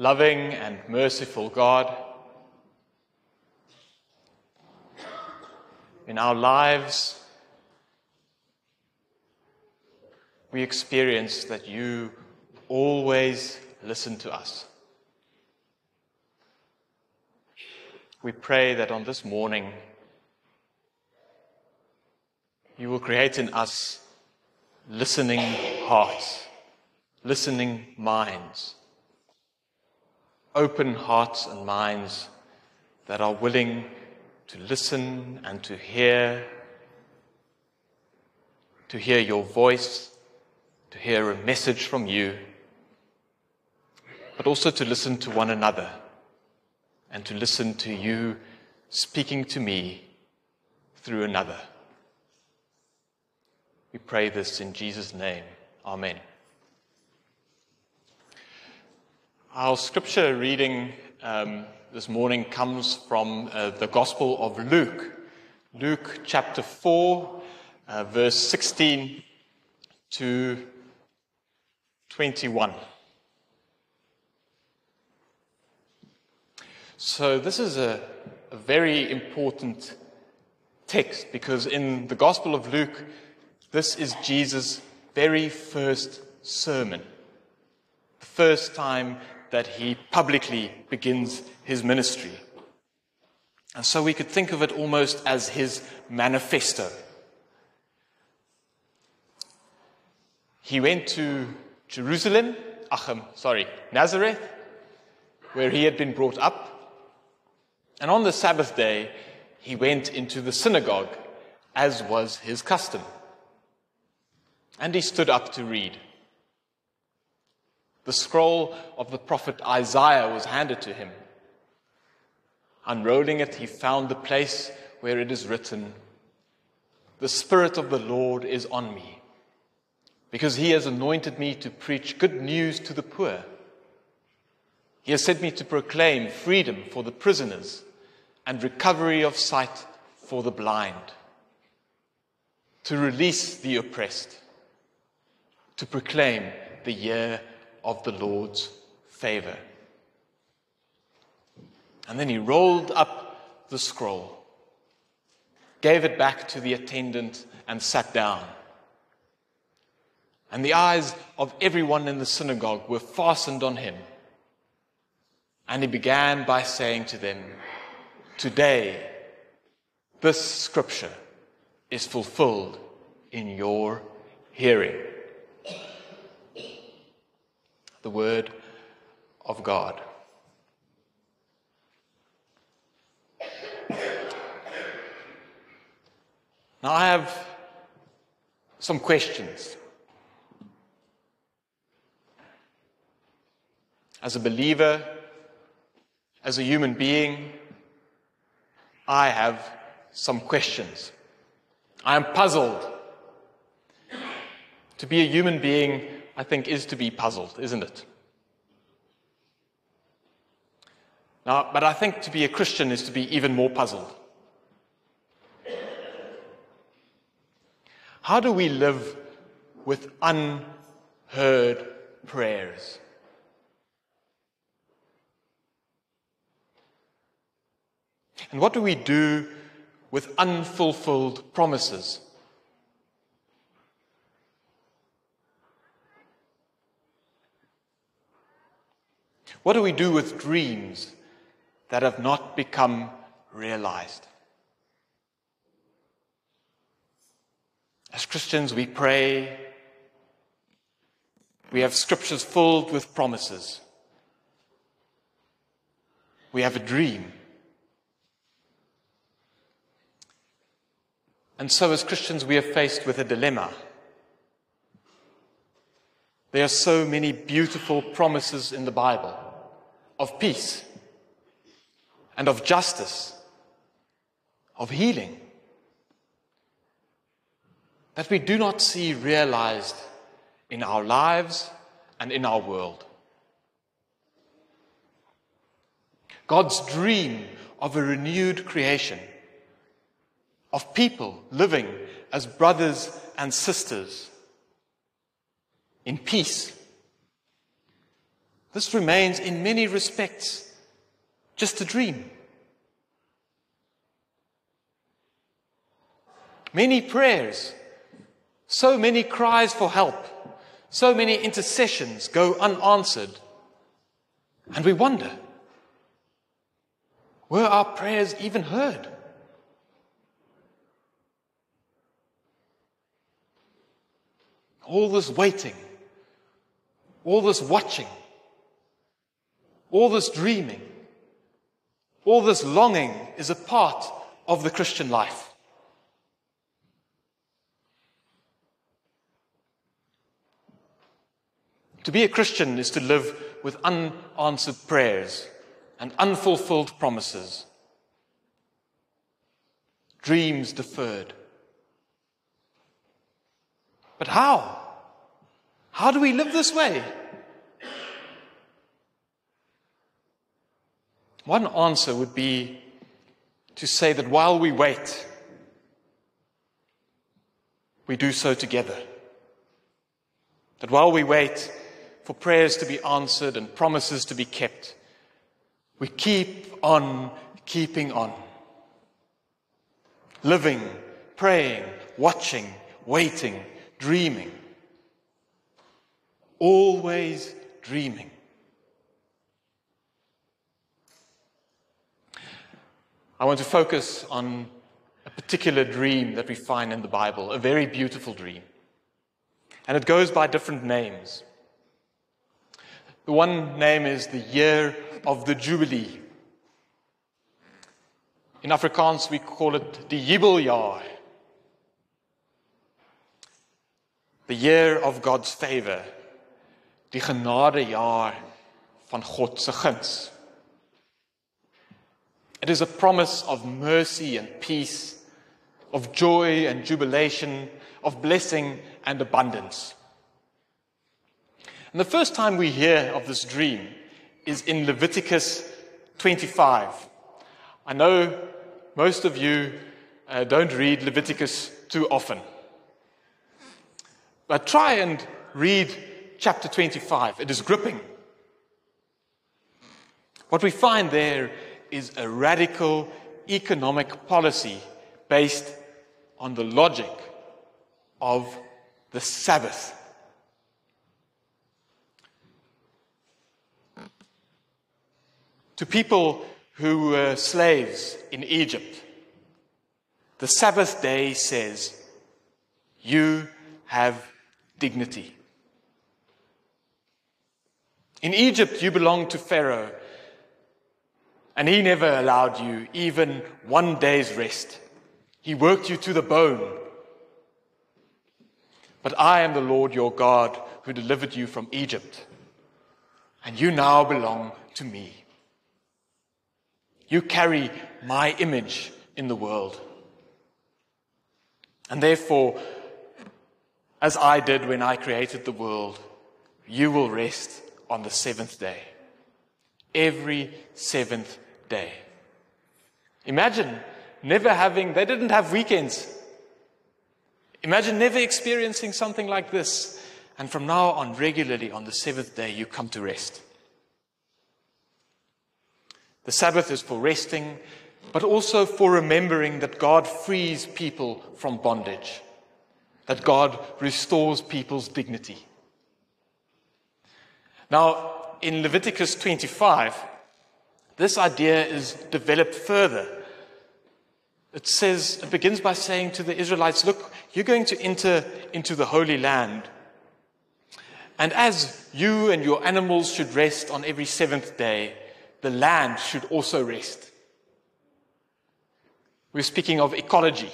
loving and merciful God. In our lives, we experience that you always listen to us. We pray that on this morning, you will create in us listening hearts, listening minds, open hearts and minds that are willing to listen and to hear, to hear your voice, to hear a message from you, but also to listen to one another and to listen to you speaking to me through another. We pray this in Jesus' name. Amen. Our scripture reading um, this morning comes from uh, the Gospel of Luke, Luke chapter 4, uh, verse 16 to 21. So, this is a, a very important text because in the Gospel of Luke, this is Jesus' very first sermon, the first time that he publicly begins his ministry. And so we could think of it almost as his manifesto. He went to Jerusalem, Achim, sorry, Nazareth, where he had been brought up. And on the Sabbath day, he went into the synagogue, as was his custom. And he stood up to read. The scroll of the prophet Isaiah was handed to him. Unrolling it, he found the place where it is written, The Spirit of the Lord is on me, because he has anointed me to preach good news to the poor. He has sent me to proclaim freedom for the prisoners and recovery of sight for the blind, to release the oppressed, to proclaim the year of the Lord's favor. And then he rolled up the scroll, gave it back to the attendant, and sat down. And the eyes of everyone in the synagogue were fastened on him. And he began by saying to them, Today, this scripture is fulfilled in your hearing. The Word of God. Now, I have some questions. As a believer, as a human being, I have some questions. I am puzzled. To be a human being, I think, is to be puzzled, isn't it? Now, but I think to be a Christian is to be even more puzzled. How do we live with unheard prayers? And what do we do with unfulfilled promises? What do we do with dreams that have not become realized? As Christians, we pray. We have scriptures filled with promises. We have a dream. And so, as Christians, we are faced with a dilemma. There are so many beautiful promises in the Bible of peace and of justice, of healing, that we do not see realized in our lives and in our world. God's dream of a renewed creation of people living as brothers and sisters in peace this remains in many respects just a dream. Many prayers, so many cries for help, so many intercessions go unanswered. And we wonder were our prayers even heard? All this waiting, all this watching, all this dreaming, all this longing is a part of the Christian life. To be a Christian is to live with unanswered prayers and unfulfilled promises, dreams deferred. But how? How do we live this way? One answer would be to say that while we wait, we do so together. That while we wait for prayers to be answered and promises to be kept, we keep on keeping on. Living, praying, watching, waiting, dreaming. Always dreaming. I want to focus on a particular dream that we find in the Bible, a very beautiful dream. And it goes by different names. The one name is the year of the Jubilee. In Afrikaans, we call it the Jubeljaar. The year of God's favor. Die genadejaar van God se guns. It is a promise of mercy and peace, of joy and jubilation, of blessing and abundance. And the first time we hear of this dream is in Leviticus 25. I know most of you uh, don't read Leviticus too often. But try and read chapter 25. It is gripping. What we find there is a radical economic policy based on the logic of the Sabbath. To people who were slaves in Egypt, the Sabbath day says, You have dignity. In Egypt, you belong to Pharaoh, and he never allowed you even one day's rest. He worked you to the bone. But I am the Lord your God who delivered you from Egypt, and you now belong to me. You carry my image in the world. And therefore, as I did when I created the world, you will rest on the seventh day. Every seventh day. Imagine never having, they didn't have weekends. Imagine never experiencing something like this. And from now on, regularly on the seventh day, you come to rest. The Sabbath is for resting, but also for remembering that God frees people from bondage, that God restores people's dignity. Now, in Leviticus 25, this idea is developed further. It says, it begins by saying to the Israelites, Look, you're going to enter into the Holy Land. And as you and your animals should rest on every seventh day, the land should also rest. We're speaking of ecology.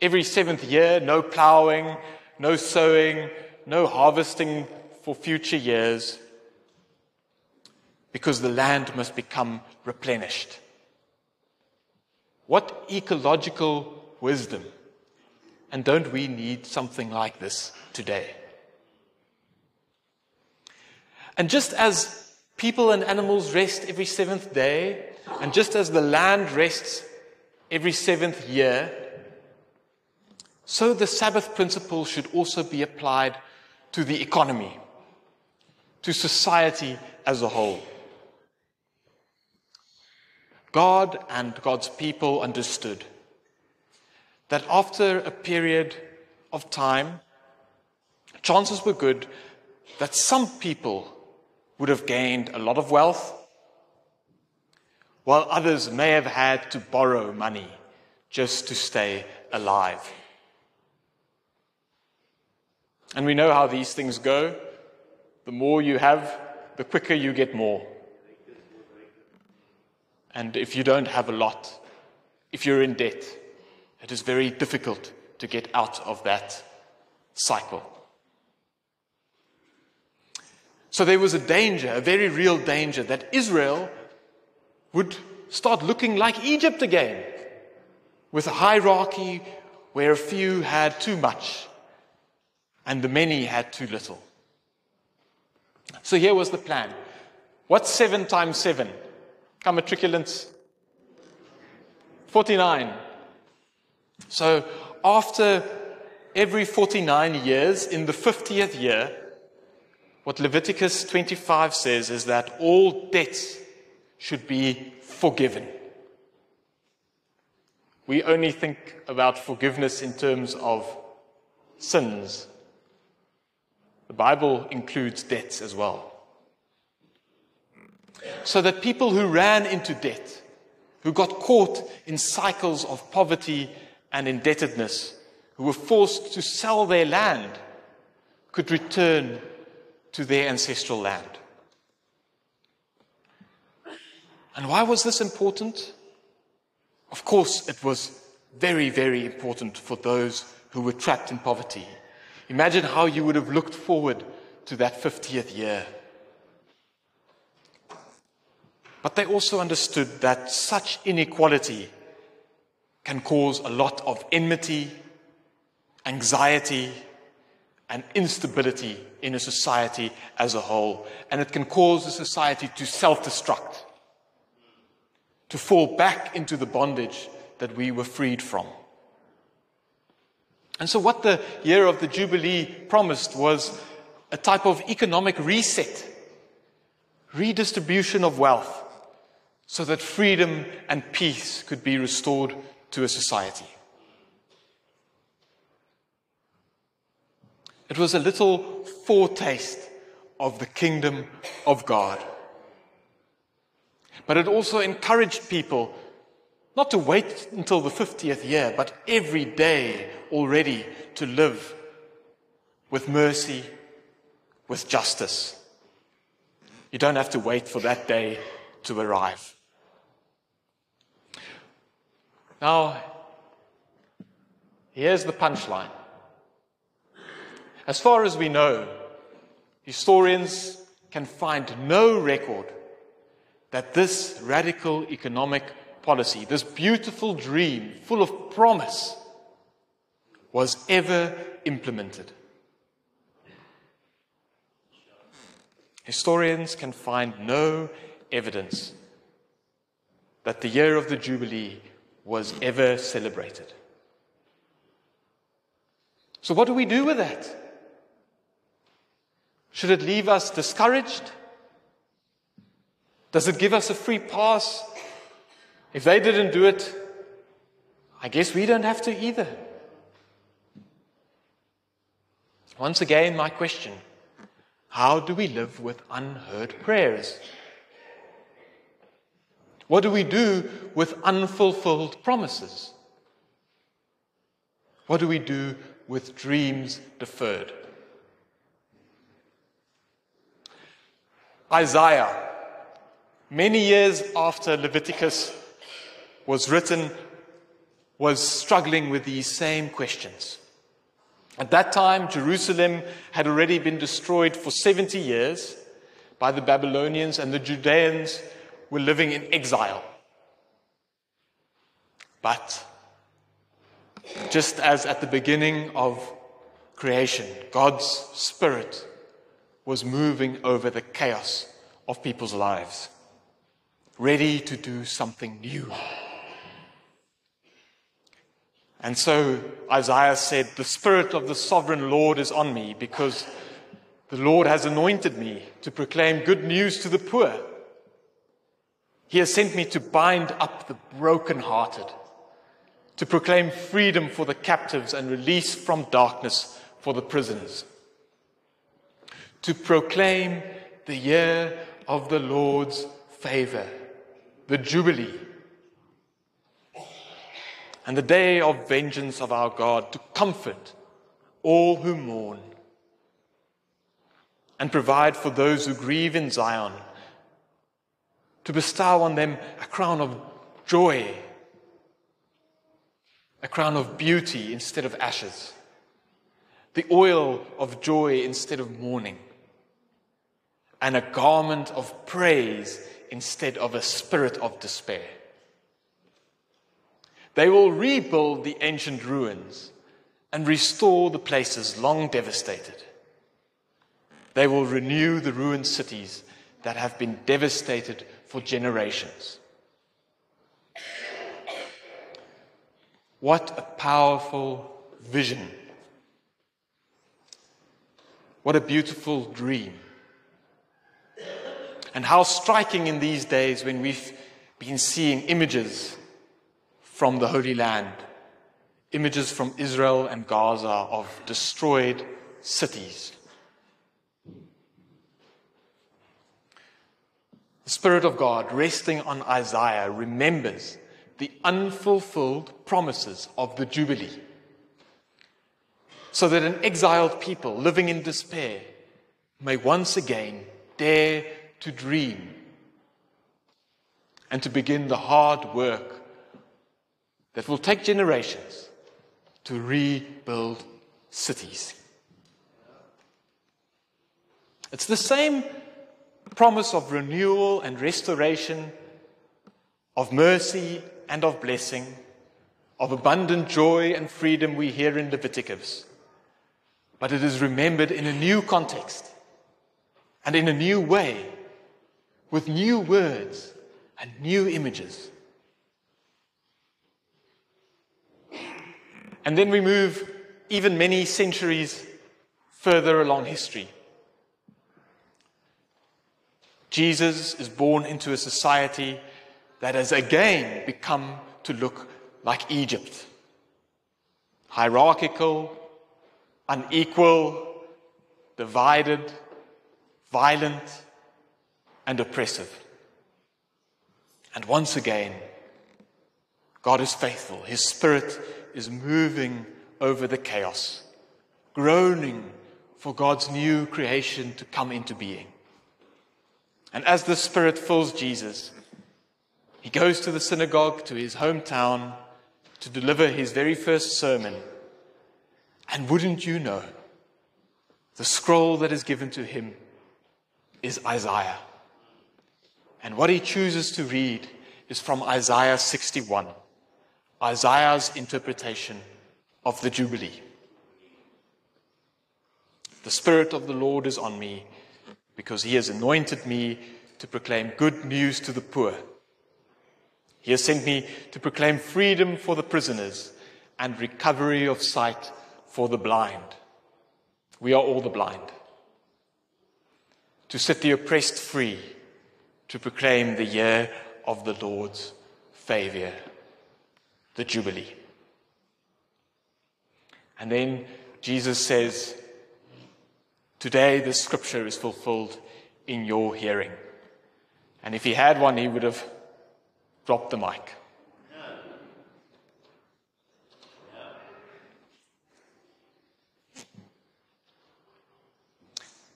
Every seventh year, no plowing, no sowing, no harvesting for future years, because the land must become replenished. What ecological wisdom! And don't we need something like this today? And just as People and animals rest every seventh day, and just as the land rests every seventh year, so the Sabbath principle should also be applied to the economy. To society as a whole. God and God's people understood that after a period of time, chances were good that some people would have gained a lot of wealth, while others may have had to borrow money just to stay alive. And we know how these things go. The more you have, the quicker you get more. And if you don't have a lot, if you're in debt, it is very difficult to get out of that cycle. So there was a danger, a very real danger, that Israel would start looking like Egypt again, with a hierarchy where a few had too much and the many had too little. So here was the plan. What's seven times seven? Come matriculants. 49. So after every 49 years, in the 50th year, what Leviticus 25 says is that all debts should be forgiven. We only think about forgiveness in terms of sins. The Bible includes debts as well so that people who ran into debt, who got caught in cycles of poverty and indebtedness, who were forced to sell their land, could return to their ancestral land. And why was this important? Of course, it was very, very important for those who were trapped in poverty. Imagine how you would have looked forward to that 50th year But they also understood that such inequality can cause a lot of enmity, anxiety, and instability in a society as a whole. And it can cause a society to self destruct, to fall back into the bondage that we were freed from. And so, what the year of the Jubilee promised was a type of economic reset, redistribution of wealth, so that freedom and peace could be restored to a society. It was a little foretaste of the kingdom of God. But it also encouraged people not to wait until the 50th year, but every day already to live with mercy, with justice. You don't have to wait for that day to arrive. Now, here's the punchline. As far as we know, historians can find no record that this radical economic policy, this beautiful dream full of promise, was ever implemented. Historians can find no evidence that the year of the Jubilee was ever celebrated. So, what do we do with that? Should it leave us discouraged? Does it give us a free pass? If they didn't do it, I guess we don't have to either. Once again, my question how do we live with unheard prayers? What do we do with unfulfilled promises? What do we do with dreams deferred? Isaiah, many years after Leviticus was written, was struggling with these same questions. At that time, Jerusalem had already been destroyed for 70 years by the Babylonians, and the Judeans were living in exile. But just as at the beginning of creation, God's Spirit was moving over the chaos of people's lives, ready to do something new. And so Isaiah said, The Spirit of the sovereign Lord is on me because The Lord has anointed me to proclaim good news to the poor. He has sent me to bind up the brokenhearted, to proclaim freedom for the captives and release from darkness for the prisoners, to proclaim the year of the Lord's favor, the Jubilee, and the day of vengeance of our God, to comfort all who mourn and provide for those who grieve in Zion, to bestow on them a crown of joy, a crown of beauty instead of ashes, the oil of joy instead of mourning, and a garment of praise instead of a spirit of despair. They will rebuild the ancient ruins and restore the places long devastated. They will renew the ruined cities that have been devastated for generations. What a powerful vision. What a beautiful dream. And how striking in these days when we've been seeing images from the Holy Land, images from Israel and Gaza of destroyed cities. The Spirit of God resting on Isaiah remembers the unfulfilled promises of the Jubilee. So that an exiled people living in despair may once again dare to dream and to begin the hard work that will take generations to rebuild cities. It's the same promise of renewal and restoration, of mercy and of blessing, of abundant joy and freedom we hear in Leviticus. But it is remembered in a new context and in a new way, with new words and new images. And then we move even many centuries further along history Jesus is born into a society that has again become to look like Egypt hierarchical, unequal, divided, violent, and oppressive. And once again, God is faithful. His Spirit is moving over the chaos, groaning for God's new creation to come into being. And as the Spirit fills Jesus, he goes to the synagogue, to his hometown, to deliver his very first sermon. And wouldn't you know, the scroll that is given to him is Isaiah. And what he chooses to read is from Isaiah 61, Isaiah's interpretation of the Jubilee. The Spirit of the Lord is on me because he has anointed me to proclaim good news to the poor. He has sent me to proclaim freedom for the prisoners and recovery of sight for the blind. We are all the blind. To set the oppressed free, to proclaim the year of the Lord's favor, the Jubilee. And then Jesus says, Today, the scripture is fulfilled in your hearing. And if he had one, he would have dropped the mic.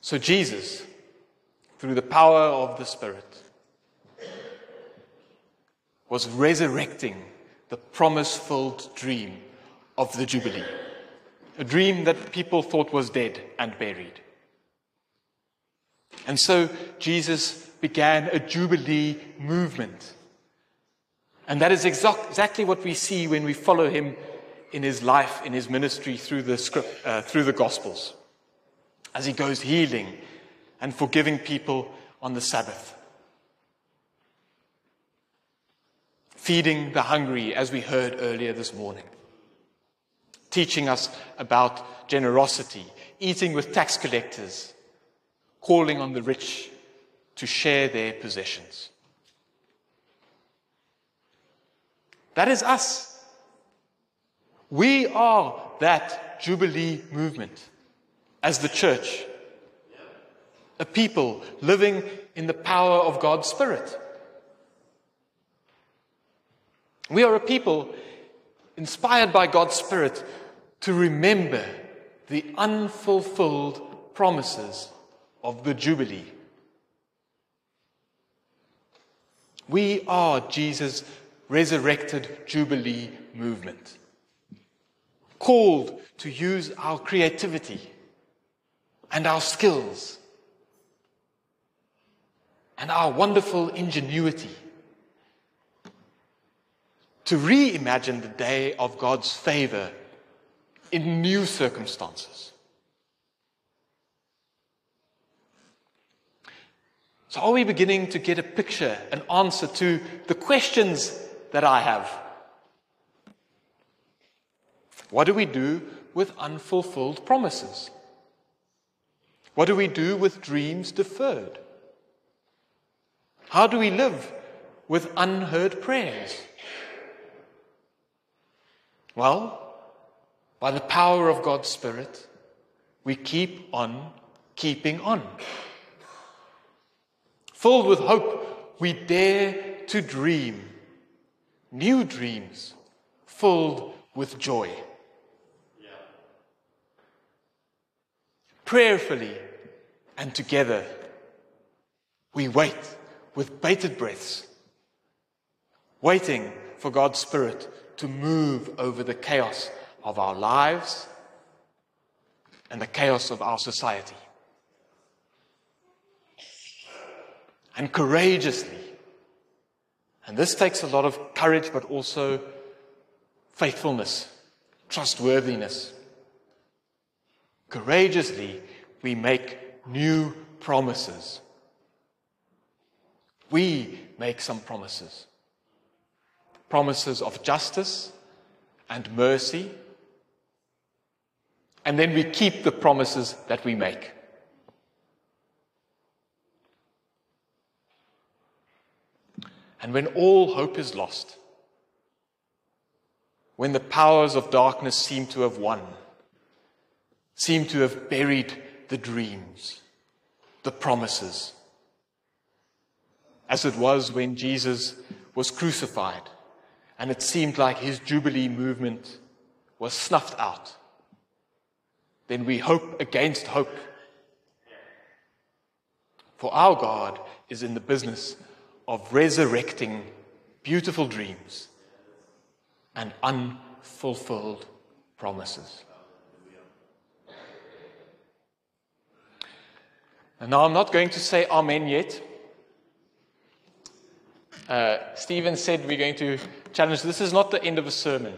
So, Jesus, through the power of the Spirit, was resurrecting the promise filled dream of the Jubilee, a dream that people thought was dead and buried. And so Jesus began a Jubilee movement. And that is exactly what we see when we follow him in his life, in his ministry through the, script, uh, through the Gospels, as he goes healing and forgiving people on the Sabbath, feeding the hungry, as we heard earlier this morning, teaching us about generosity, eating with tax collectors calling on the rich to share their possessions. That is us. We are that Jubilee movement as the church. A people living in the power of God's Spirit. We are a people inspired by God's Spirit to remember the unfulfilled promises of the Jubilee. We are Jesus' resurrected Jubilee movement, called to use our creativity and our skills and our wonderful ingenuity to reimagine the day of God's favor in new circumstances. So, are we beginning to get a picture, an answer to the questions that I have? What do we do with unfulfilled promises? What do we do with dreams deferred? How do we live with unheard prayers? Well, by the power of God's Spirit, we keep on keeping on. Filled with hope, we dare to dream new dreams filled with joy. Prayerfully and together, we wait with bated breaths, waiting for God's Spirit to move over the chaos of our lives and the chaos of our society. And courageously, and this takes a lot of courage, but also faithfulness, trustworthiness. Courageously, we make new promises. We make some promises promises of justice and mercy. And then we keep the promises that we make. And when all hope is lost, when the powers of darkness seem to have won, seem to have buried the dreams, the promises, as it was when Jesus was crucified and it seemed like his Jubilee movement was snuffed out, then we hope against hope. For our God is in the business of resurrecting beautiful dreams and unfulfilled promises. And now I'm not going to say Amen yet. Uh, Stephen said we're going to challenge. This is not the end of a sermon.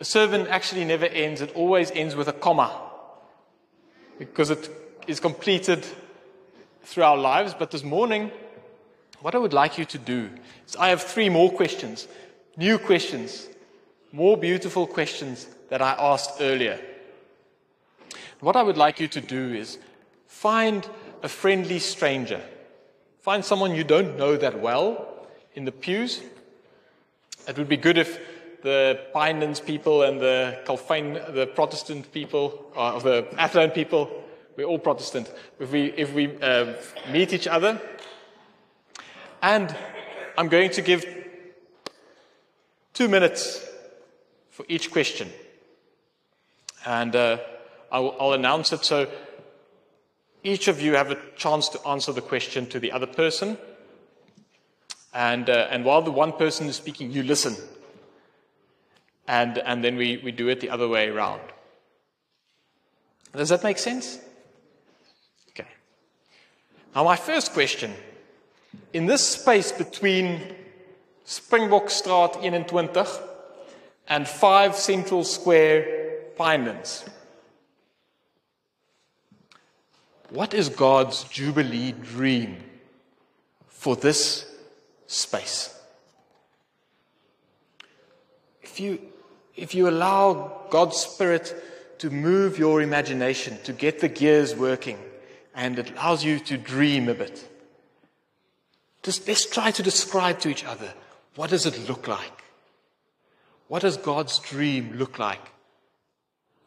A sermon actually never ends, it always ends with a comma because it is completed through our lives. But this morning, what I would like you to do is I have three more questions, new questions, more beautiful questions that I asked earlier. What I would like you to do is find a friendly stranger. Find someone you don't know that well in the pews. It would be good if the Pinelands people and the Calvyn, the Protestant people, uh, the Athlone people, we're all Protestant. If we, if we uh, meet each other and I'm going to give two minutes for each question. And uh, I'll, I'll announce it so each of you have a chance to answer the question to the other person. And, uh, and while the one person is speaking, you listen. And, and then we, we do it the other way around. Does that make sense? Okay. Now, my first question in this space between Springbokstraat 21 and 5 Central Square, Pinelands, what is God's Jubilee dream for this space? If you, if you allow God's Spirit to move your imagination, to get the gears working, and it allows you to dream a bit. Just let's try to describe to each other what does it look like? What does God's dream look like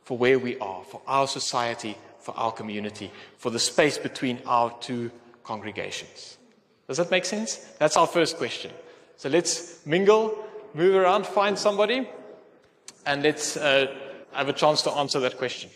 for where we are, for our society, for our community, for the space between our two congregations? Does that make sense? That's our first question. So let's mingle, move around, find somebody, and let's uh, have a chance to answer that question.